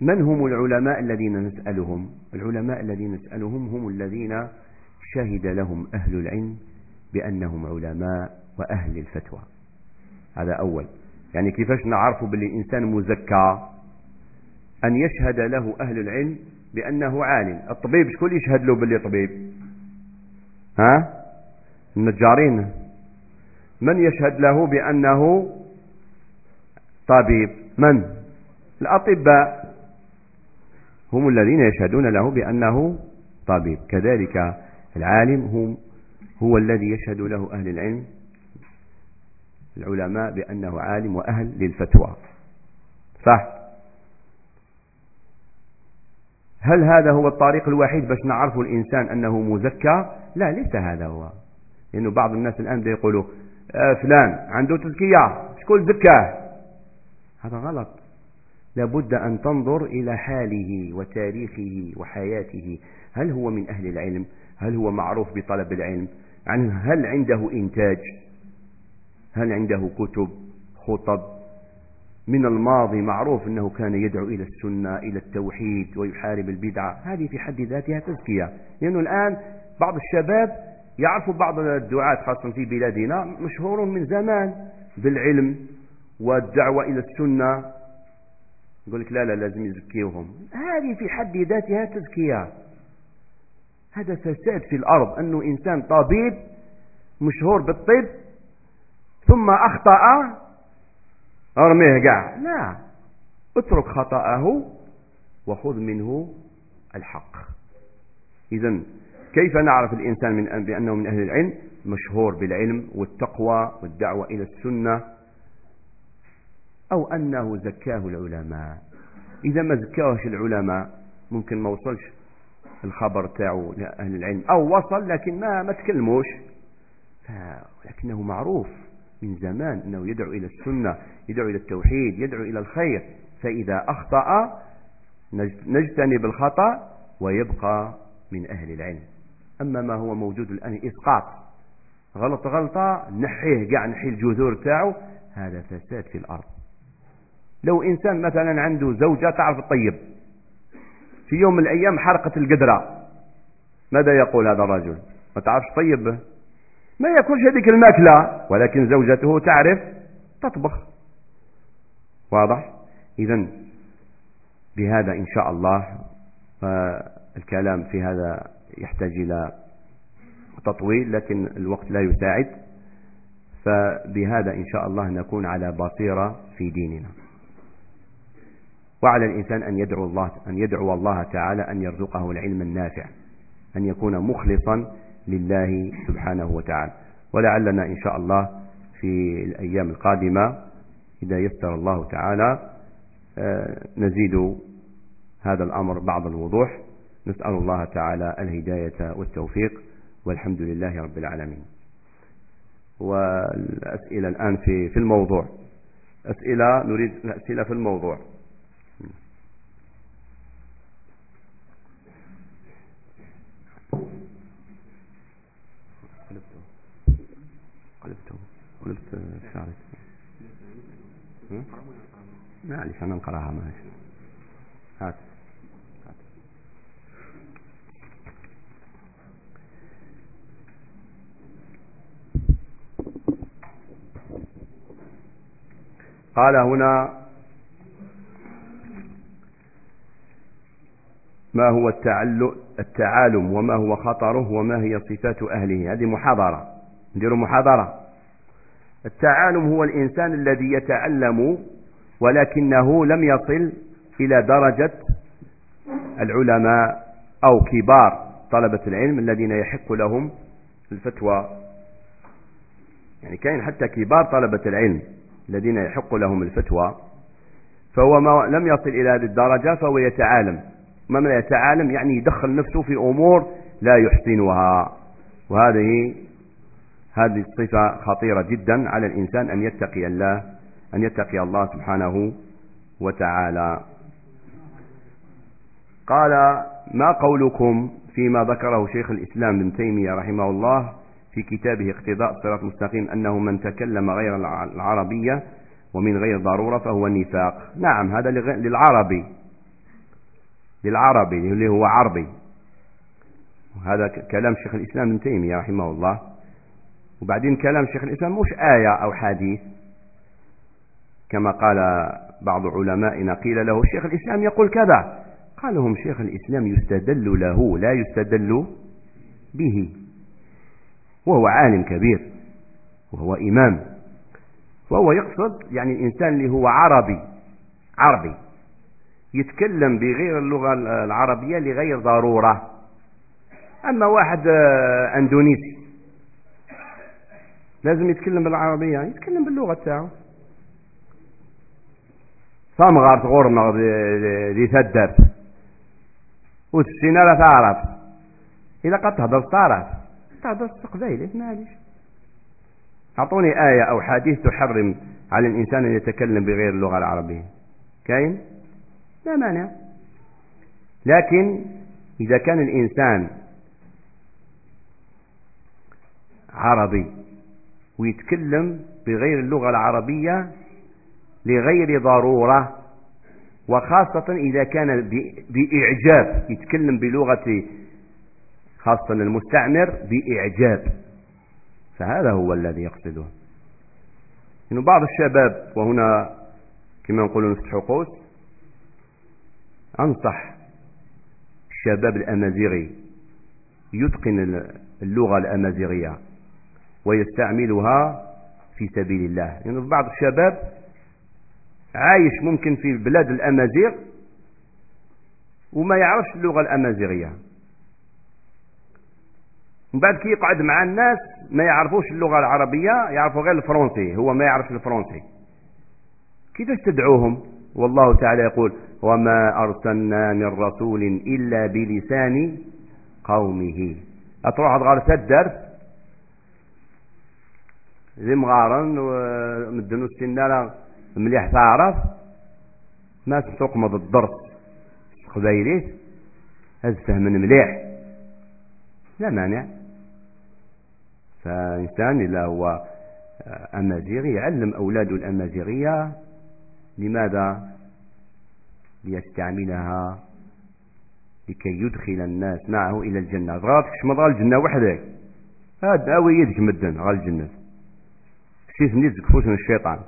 من هم العلماء الذين نسألهم؟ العلماء الذين نسألهم هم الذين شهد لهم أهل العلم بأنهم علماء وأهل الفتوى. هذا أول. يعني كيفاش نعرف باللي إنسان مزكى؟ أن يشهد له أهل العلم بأنه عالم. الطبيب شكون يشهد له باللي طبيب؟ ها؟ النجارين. من يشهد له بأنه طبيب؟ من؟ الأطباء. هم الذين يشهدون له بأنه طبيب. كذلك العالم هم هو الذي يشهد له أهل العلم العلماء بأنه عالم وأهل للفتوى. صح؟ هل هذا هو الطريق الوحيد باش نعرف الإنسان أنه مزكى لا ليس هذا هو. لأنه بعض الناس الآن يقولوا آه فلان عنده تزكية شكون زكاه؟ هذا غلط. لابد أن تنظر إلى حاله وتاريخه وحياته. هل هو من أهل العلم؟ هل هو معروف بطلب العلم؟ هل عنده إنتاج؟ هل عنده كتب خطب؟ من الماضي معروف أنه كان يدعو إلى السنة إلى التوحيد ويحارب البدعة. هذه في حد ذاتها تزكية. لأنه الآن بعض الشباب يعرف بعض الدعاة خاصة في بلادنا مشهور من زمان بالعلم والدعوة إلى السنة. يقول لك لا لا لازم يزكيوهم هذه في حد ذاتها تزكية. هذا فساد في الأرض أنه إنسان طبيب مشهور بالطب ثم أخطأ. أرميه قاع لا اترك خطأه وخذ منه الحق. إذا كيف نعرف الإنسان من بأنه من أهل العلم؟ مشهور بالعلم والتقوى والدعوة إلى السنة أو أنه زكاه العلماء. إذا ما زكاهش العلماء ممكن ما وصلش. الخبر تاعه لأهل العلم. أو وصل لكن ما ما تكلموش. ولكنه معروف من زمان أنه يدعو إلى السنة يدعو إلى التوحيد يدعو إلى الخير. فإذا أخطأ نجتنب الخطأ ويبقى من أهل العلم. أما ما هو موجود الآن إسقاط. غلط غلطة نحيه قاع نحي الجذور تاعه هذا فساد في الأرض. لو إنسان مثلا عنده زوجة تعرف الطيب. في يوم من الأيام حرقت القدرة. ماذا يقول هذا الرجل؟ ما تعرفش؟ طيب. ما يأكلش هذيك الماكلة ولكن زوجته تعرف تطبخ. واضح؟ إذا بهذا إن شاء الله الكلام في هذا يحتاج إلى تطويل لكن الوقت لا يساعد. فبهذا إن شاء الله نكون على بصيرة في ديننا. وعلى الإنسان أن يدعو الله أن يدعو الله تعالى أن يرزقه العلم النافع أن يكون مخلصا لله سبحانه وتعالى. ولعلنا إن شاء الله في الأيام القادمة إذا يسر الله تعالى آه، نزيد هذا الأمر بعض الوضوح. نسأل الله تعالى الهداية والتوفيق. والحمد لله رب العالمين. والأسئلة الآن في في الموضوع. أسئلة نريد الأسئلة في الموضوع. قلبته قلبت شعرك معلش أنا نقراها ماشي هات. قال هنا ما هو التعالم وما هو خطره وما هي صفات أهله. هذه محاضرة. نديروا محاضرة. التعالم هو الإنسان الذي يتعلم ولكنه لم يصل إلى درجة العلماء أو كبار طلبة العلم الذين يحق لهم الفتوى. يعني كاين حتى كبار طلبة العلم الذين يحق لهم الفتوى. فهو ما لم يصل إلى هذه الدرجة فهو يتعالم. ما من يتعالم يعني يدخل نفسه في أمور لا يحسنها. وهذه هذه الصفة خطيرة جدا على الإنسان أن يتقي الله أن يتقي الله سبحانه وتعالى. قال ما قولكم فيما ذكره شيخ الإسلام ابن تيمية رحمه الله في كتابه اقتضاء الصراط المستقيم أنه من تكلم غير العربية ومن غير ضرورة فهو نفاق نعم هذا للعربي. للعربي اللي هو عربي. هذا كلام شيخ الإسلام ابن تيمية رحمه الله. وبعدين كلام شيخ الإسلام مش آية أو حديث. كما قال بعض علمائنا قيل له شيخ الإسلام يقول كذا. قال لهم شيخ الإسلام يستدل له لا يستدل به. وهو عالم كبير وهو إمام. وهو يقصد يعني الإنسان اللي هو عربي عربي. يتكلم بغير اللغة العربية لغير ضرورة. أما واحد آه، أندونيسي. لازم يتكلم بالعربية يتكلم باللغة تاعه صمغر تغرنا دي ثدر وتسينا لا تعرف. إذا قد تهدر تعرف تهدر قبيلة ماليش أعطوني آية أو حديث تحرم على الإنسان أن يتكلم بغير اللغة العربية. كاين؟ لا مانع. لكن إذا كان الإنسان عربي ويتكلم بغير اللغة العربية لغير ضرورة وخاصة إذا كان بإعجاب يتكلم بلغة خاصة المستعمر بإعجاب. فهذا هو الذي يقصده. إنه بعض الشباب وهنا كما نقول نفتح قوس أنصح الشباب الأمازيغي يتقن اللغة الأمازيغية. ويستعملها في سبيل الله. يعني بعض الشباب عايش ممكن في بلاد الأمازيغ وما يعرفش اللغة الأمازيغية. من بعد كي يقعد مع الناس ما يعرفوش اللغة العربية يعرفوا غير الفرنسي هو ما يعرفش الفرنسي. كيفاش تدعوهم؟ والله تعالى يقول وما أرسلنا من رسول إلا بلسان قومه. أتروح تغار الدرس ذي مغارن ومدن السنة مليح تعرف ما تقمض الدرس قبيليت هذا فهم مليح. لا مانع. فإنسان إلا هو أمازيغي يعلم أولاده الأمازيغية لماذا؟ ليستعملها لكي يدخل الناس معه إلى الجنة. غاف كشمض الجنة وحدك. هذا أوي يدك مدن غال الجنة. كسيس نيزك فوسن الشيطان.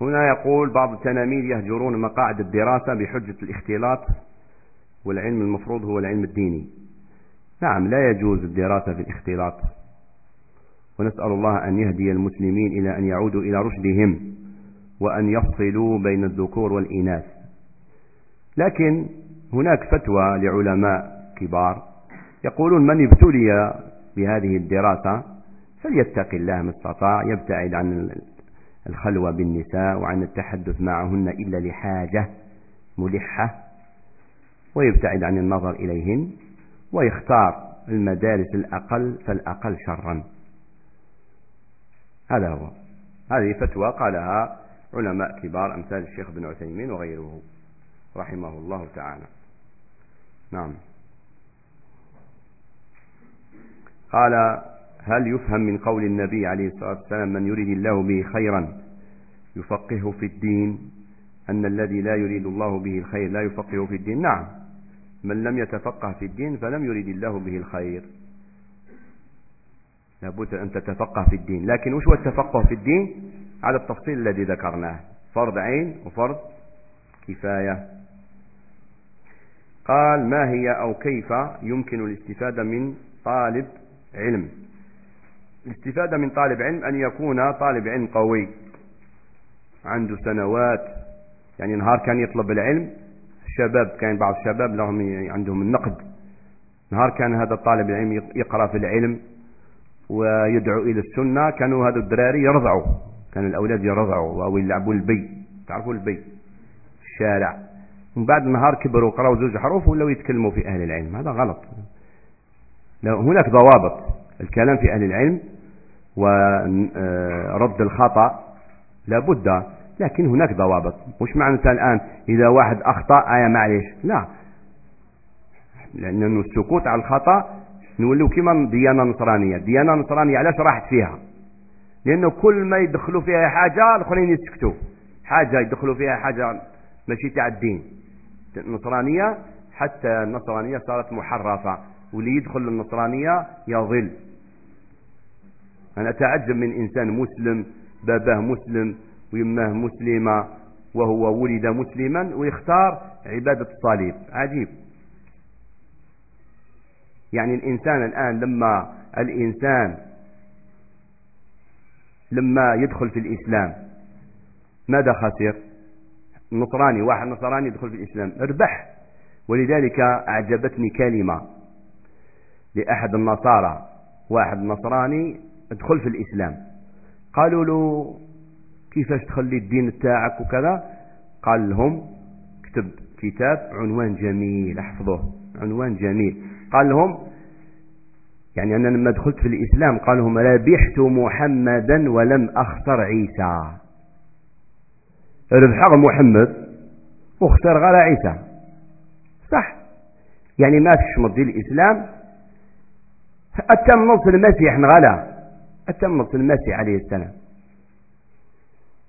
هنا يقول بعض التلاميذ يهجرون مقاعد الدراسة بحجة الاختلاط والعلم المفروض هو العلم الديني. نعم لا يجوز الدراسة في الاختلاط. ونسأل الله أن يهدي المسلمين إلى أن يعودوا إلى رشدهم وأن يفصلوا بين الذكور والإناث. لكن هناك فتوى لعلماء كبار يقولون من ابتلي بهذه الدراسة فليتق الله ما استطاع يبتعد عن الخلوة بالنساء وعن التحدث معهن إلا لحاجة ملحة ويبتعد عن النظر إليهن ويختار المدارس الأقل فالأقل شرا. هذا هو. هذه فتوى قالها علماء كبار أمثال الشيخ بن عثيمين وغيره. رحمه الله تعالى. نعم. قال هل يفهم من قول النبي عليه الصلاة والسلام من يريد الله به خيرا يفقهه في الدين أن الذي لا يريد الله به الخير لا يفقهه في الدين نعم. من لم يتفقه في الدين فلم يريد الله به الخير. لابد أن تتفقه في الدين. لكن وش هو التفقه في الدين؟ على التفصيل الذي ذكرناه. فرض عين وفرض كفاية. قال ما هي أو كيف يمكن الاستفادة من طالب علم؟ الاستفادة من طالب علم أن يكون طالب علم قوي عنده سنوات يعني نهار كان يطلب العلم الشباب كان بعض الشباب لهم عندهم النقد نهار كان هذا الطالب العلم يقرأ في العلم ويدعو إلى السنة كانوا هذا الدراري يرضعوا كان الأولاد يرضعوا أو يلعبوا البي تعرفوا البي؟ الشارع. من بعد النهار كبروا وقرأوا زوج حروف ولاو يتكلموا في أهل العلم. هذا غلط. هناك ضوابط. الكلام في أهل العلم ورد الخطأ لابد لكن هناك ضوابط. مش معنى الآن إذا واحد أخطأ آية معليش. لا. لأن السكوت على الخطأ نولوا كما ديانة نصرانية. ديانة نصرانية علاش راحت فيها؟ لأنه كل ما يدخلوا فيها حاجة الآخرين يسكتوا. حاجة يدخلوا فيها حاجة ماشي تاع الدين. النصرانية حتى النصرانية صارت محرفة. واللي يدخل النصرانية يضل أنا أتعجب من إنسان مسلم باباه مسلم ويماه مسلمة وهو ولد مسلما ويختار عبادة الصليب عجيب. يعني الإنسان الآن لما الإنسان لما يدخل في الإسلام ماذا خسر؟ نصراني واحد نصراني يدخل في الإسلام اربح. ولذلك أعجبتني كلمة لأحد النصارى. واحد نصراني ادخل في الإسلام. قالوا له كيفاش تخلي الدين تاعك وكذا؟ قال لهم كتب كتاب عنوان جميل احفظوه عنوان جميل. قال لهم يعني أنا لما دخلت في الإسلام قال لهم ربحت محمدا ولم أخسر عيسى. ربح محمد واختار غير عيسى. صح. يعني ما تشمط دي الإسلام. أتم نص المسيح نغلا أتم نص المسيح عليه السلام.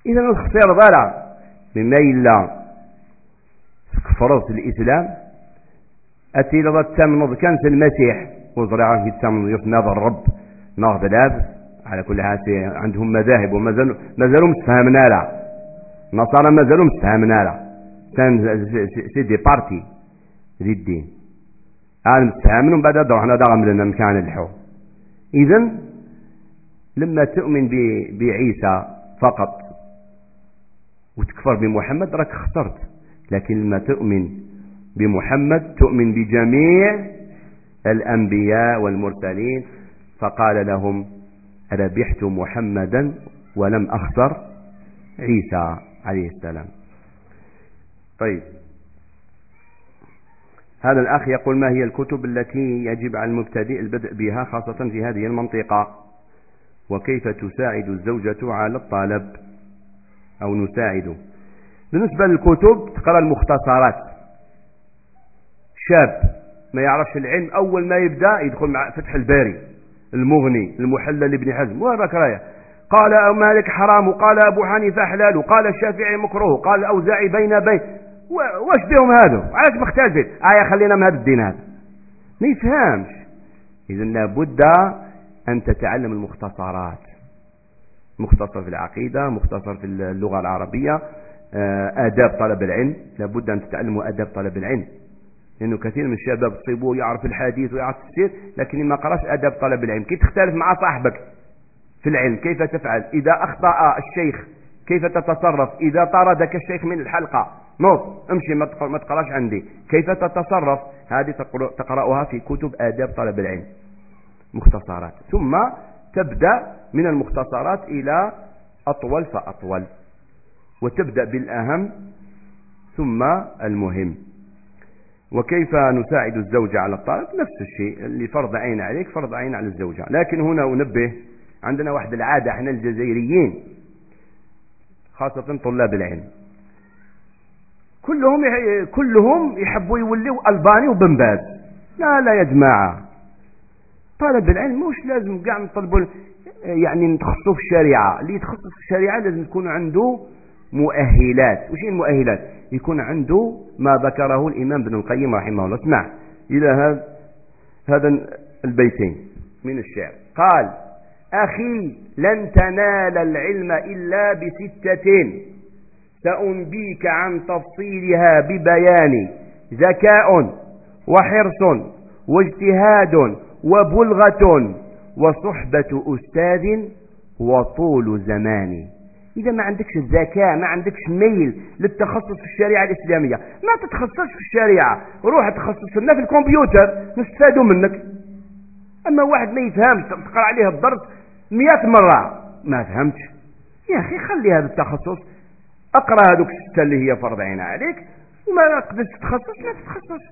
إذا الخسير ضلع مما إلا كفرت الإسلام. أتي لضا التمنض كان في المسيح وزرعه في التمنض يفنى الرب. لابس على كل حال عندهم مذاهب وما زالوا مستهمنا لا. نصارى ما زالوا مستهمنا لا. سي دي بارتي. ذي الدين أنا مستهمن ومن بعد روحنا داغم لنا مكان الحو. إذا لما تؤمن بعيسى فقط وتكفر بمحمد راك خسرت لكن لما تؤمن بمحمد تؤمن بجميع الأنبياء والمرسلين فقال لهم ربحت محمدا ولم أخسر عيسى. عليه السلام. طيب. هذا الأخ يقول ما هي الكتب التي يجب على المبتدئ البدء بها خاصة في هذه المنطقة؟ وكيف تساعد الزوجة على الطلب؟ أو نساعده بالنسبة للكتب تقرأ المختصرات. شاب ما يعرفش العلم أول ما يبدأ يدخل مع فتح الباري المغني المحلل لابن حزم وهذاك رايه قال مالك حرام وقال أبو حنيفة حلال وقال الشافعي مكروه قال الأوزاعي بين بين. واش بهم هذا علاش مختلفين آية خلينا من هذا الدين هذا. ما يفهمش. إذا لابد أن تتعلم المختصرات. مختصر في العقيدة مختصر في اللغة العربية. آه، آداب طلب العلم. لابد أن تتعلموا آداب طلب العلم. لأنه كثير من الشباب تصيبوه يعرف الحديث ويعرف التفسير لكن ما قراش آداب طلب العلم. كي تختلف مع صاحبك في العلم كيف تفعل؟ إذا أخطأ الشيخ كيف تتصرف؟ إذا طردك الشيخ من الحلقة نوط امشي ما تقراش عندي. كيف تتصرف؟ هذه تقرأها في كتب آداب طلب العلم. مختصرات. ثم تبدأ من المختصرات إلى أطول فأطول وتبدأ بالأهم ثم المهم. وكيف نساعد الزوجة على الطلب؟ نفس الشيء اللي فرض عين عليك فرض عين على الزوجة. لكن هنا أنبه عندنا واحد العادة إحنا الجزائريين خاصة طلاب العلم. كلهم كلهم يحبوا يوليوا ألباني وبنباز. لا لا يا جماعة. طالب العلم مش لازم قاع نطلبوا يعني نتخصصوا في الشريعة. اللي يتخصص في الشريعة لازم تكون عنده مؤهلات. وش المؤهلات؟ يكون عنده ما ذكره الإمام ابن القيم رحمه الله. اسمع إلى هذا هذا البيتين من الشعر. قال أخي لن تنال العلم إلا بستة سأنبيك عن تفصيلها ببيان. ذكاء وحرص واجتهاد وبلغة وصحبة أستاذ وطول زمان. إذا ما عندكش الذكاء ما عندكش ميل للتخصص في الشريعة الإسلامية. ما تتخصصش في الشريعة. روح تخصص لنا في الكمبيوتر نستفادوا منك. أما واحد ما يفهمش تقرأ عليه الدرس مئة مرة. ما فهمتش يا أخي خلي هذا التخصص. أقرأ هذوك الستة اللي هي فرض عين عليك وما تقدرش تتخصص ما تتخصص.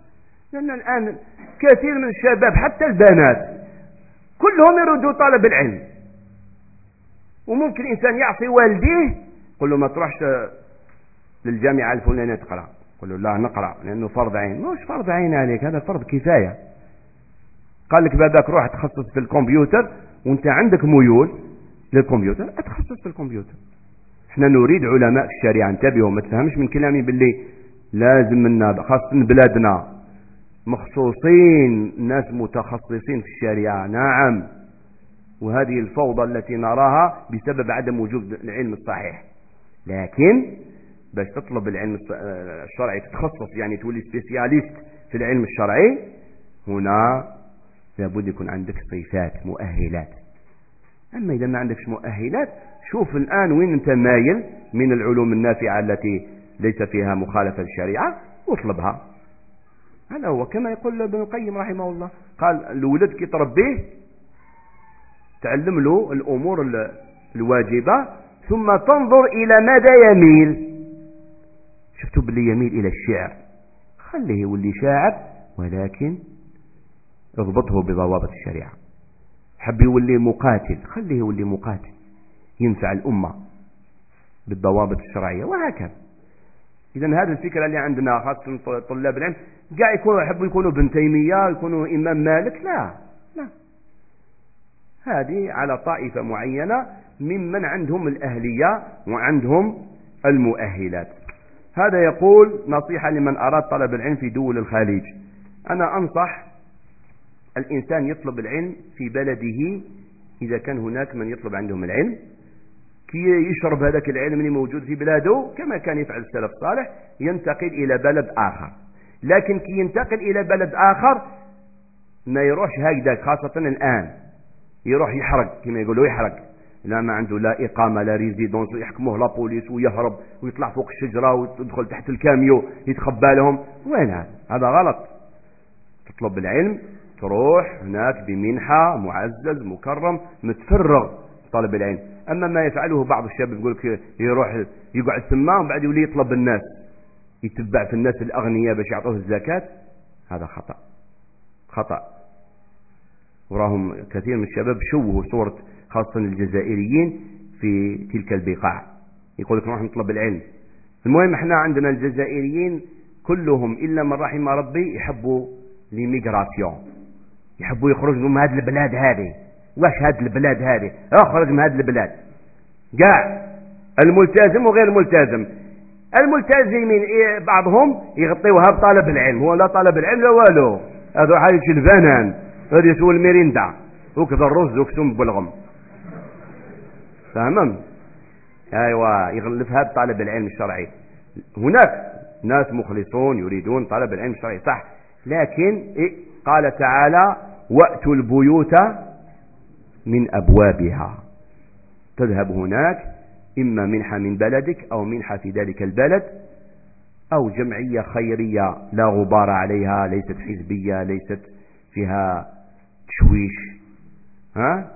لأن الآن كثير من الشباب حتى البنات كلهم يريدوا طلب العلم. وممكن إنسان يعصي والديه يقول له ما تروحش للجامعة الفلانية تقرأ. يقول له لا نقرأ لأنه فرض عين. مش فرض عين عليك هذا فرض كفاية. قال لك بعدك روح تخصص في الكمبيوتر وانت عندك ميول للكمبيوتر اتخصص في الكمبيوتر. إحنا نريد علماء في الشريعة انتبهوا ما تفهمش من كلامي باللي لازم منا خاصة بلادنا. مخصوصين ناس متخصصين في الشريعة نعم. وهذه الفوضى التي نراها بسبب عدم وجود العلم الصحيح. لكن باش تطلب العلم الشرعي تتخصص يعني تولي سبيسياليست في العلم الشرعي هنا لابد يكون عندك صفات مؤهلات. أما إذا ما عندكش مؤهلات شوف الآن وين أنت مايل من العلوم النافعة التي ليس فيها مخالفة للشريعة واطلبها هذا هو. كما يقول ابن القيم رحمه الله قال الولد كي تربيه تعلم له الأمور الواجبة ثم تنظر إلى ماذا يميل. شفتوا باللي يميل إلى الشعر؟ خليه يولي شاعر ولكن اضبطه بضوابط الشريعة. حب يولي مقاتل خليه يولي مقاتل. ينفع الأمة بالضوابط الشرعية وهكذا. إذا هذه الفكرة اللي عندنا خاصة طلاب العلم قاع يكونوا يحبوا يكونوا ابن تيمية يكونوا إمام مالك لا لا. هذه على طائفة معينة ممن عندهم الأهلية وعندهم المؤهلات. هذا يقول نصيحة لمن أراد طلب العلم في دول الخليج. أنا أنصح الإنسان يطلب العلم في بلده إذا كان هناك من يطلب عندهم العلم. كي يشرب هذاك العلم اللي موجود في بلاده كما كان يفعل السلف الصالح ينتقل إلى بلد آخر. لكن كي ينتقل إلى بلد آخر ما يروحش هكذا خاصة الآن. يروح يحرق كما يقولوا يحرق. لا ما عنده لا إقامة لا résidence ويحكموه la police ويهرب ويطلع فوق الشجرة ويدخل تحت الكاميو يتخبى لهم. وين هذا هذا غلط. تطلب العلم تروح هناك بمنحة معزز مكرم متفرغ طلب العلم. أما ما يفعله بعض الشباب يقول لك يروح يقعد ثم وبعد يولي يطلب الناس يتبع في الناس الأغنياء باش يعطوه الزكاة هذا خطأ. خطأ. وراهم كثير من الشباب شوهوا صورة خاصة الجزائريين في تلك البقاع. يقول لك نروح نطلب العلم. المهم إحنا عندنا الجزائريين كلهم إلا من رحم ربي يحبوا l'immigration. يحبوا يخرجوا من هذه البلاد هذه. واش هذه البلاد هذه؟ اخرج من هذه البلاد. قاع. الملتزم وغير الملتزم. الملتزمين إيه بعضهم يغطيوها بطلب العلم. هو لا طلب العلم لا والو. هذا حاجة الفنان. هذا يسوي الميريندا. وكذا الرز وكسوم بلغم فهمم ايوا يغلفها بطلب العلم الشرعي. هناك ناس مخلصون يريدون طلب العلم الشرعي صح. لكن إيه قال تعالى وأتوا البيوت من أبوابها. تذهب هناك إما منحة من بلدك أو منحة في ذلك البلد أو جمعية خيرية لا غبار عليها ليست حزبية ليست فيها تشويش ها؟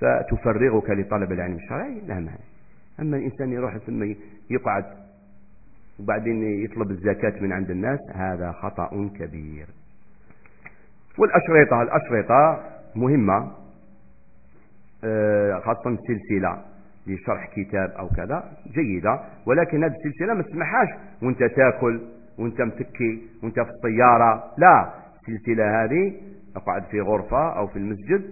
فتفرغك لطلب العلم. الشرعي لا مانع أما الإنسان يروح ثم يقعد وبعدين يطلب الزكاة من عند الناس هذا خطأ كبير. والأشرطة الأشرطة مهمة آه، خاصة السلسلة لشرح كتاب أو كذا جيدة. ولكن هذه السلسلة ما تسمحهاش وأنت تاكل وأنت متكي وأنت في الطيارة. لا السلسلة هذه اقعد في غرفة أو في المسجد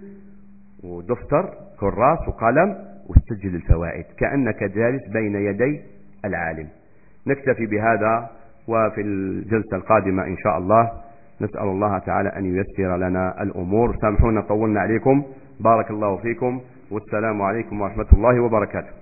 ودفتر كراس وقلم وتسجل الفوائد. كأنك جالس بين يدي العالم. نكتفي بهذا وفي الجلسة القادمة إن شاء الله. نسأل الله تعالى أن ييسر لنا الأمور. سامحونا طولنا عليكم. بارك الله فيكم. والسلام عليكم ورحمة الله وبركاته.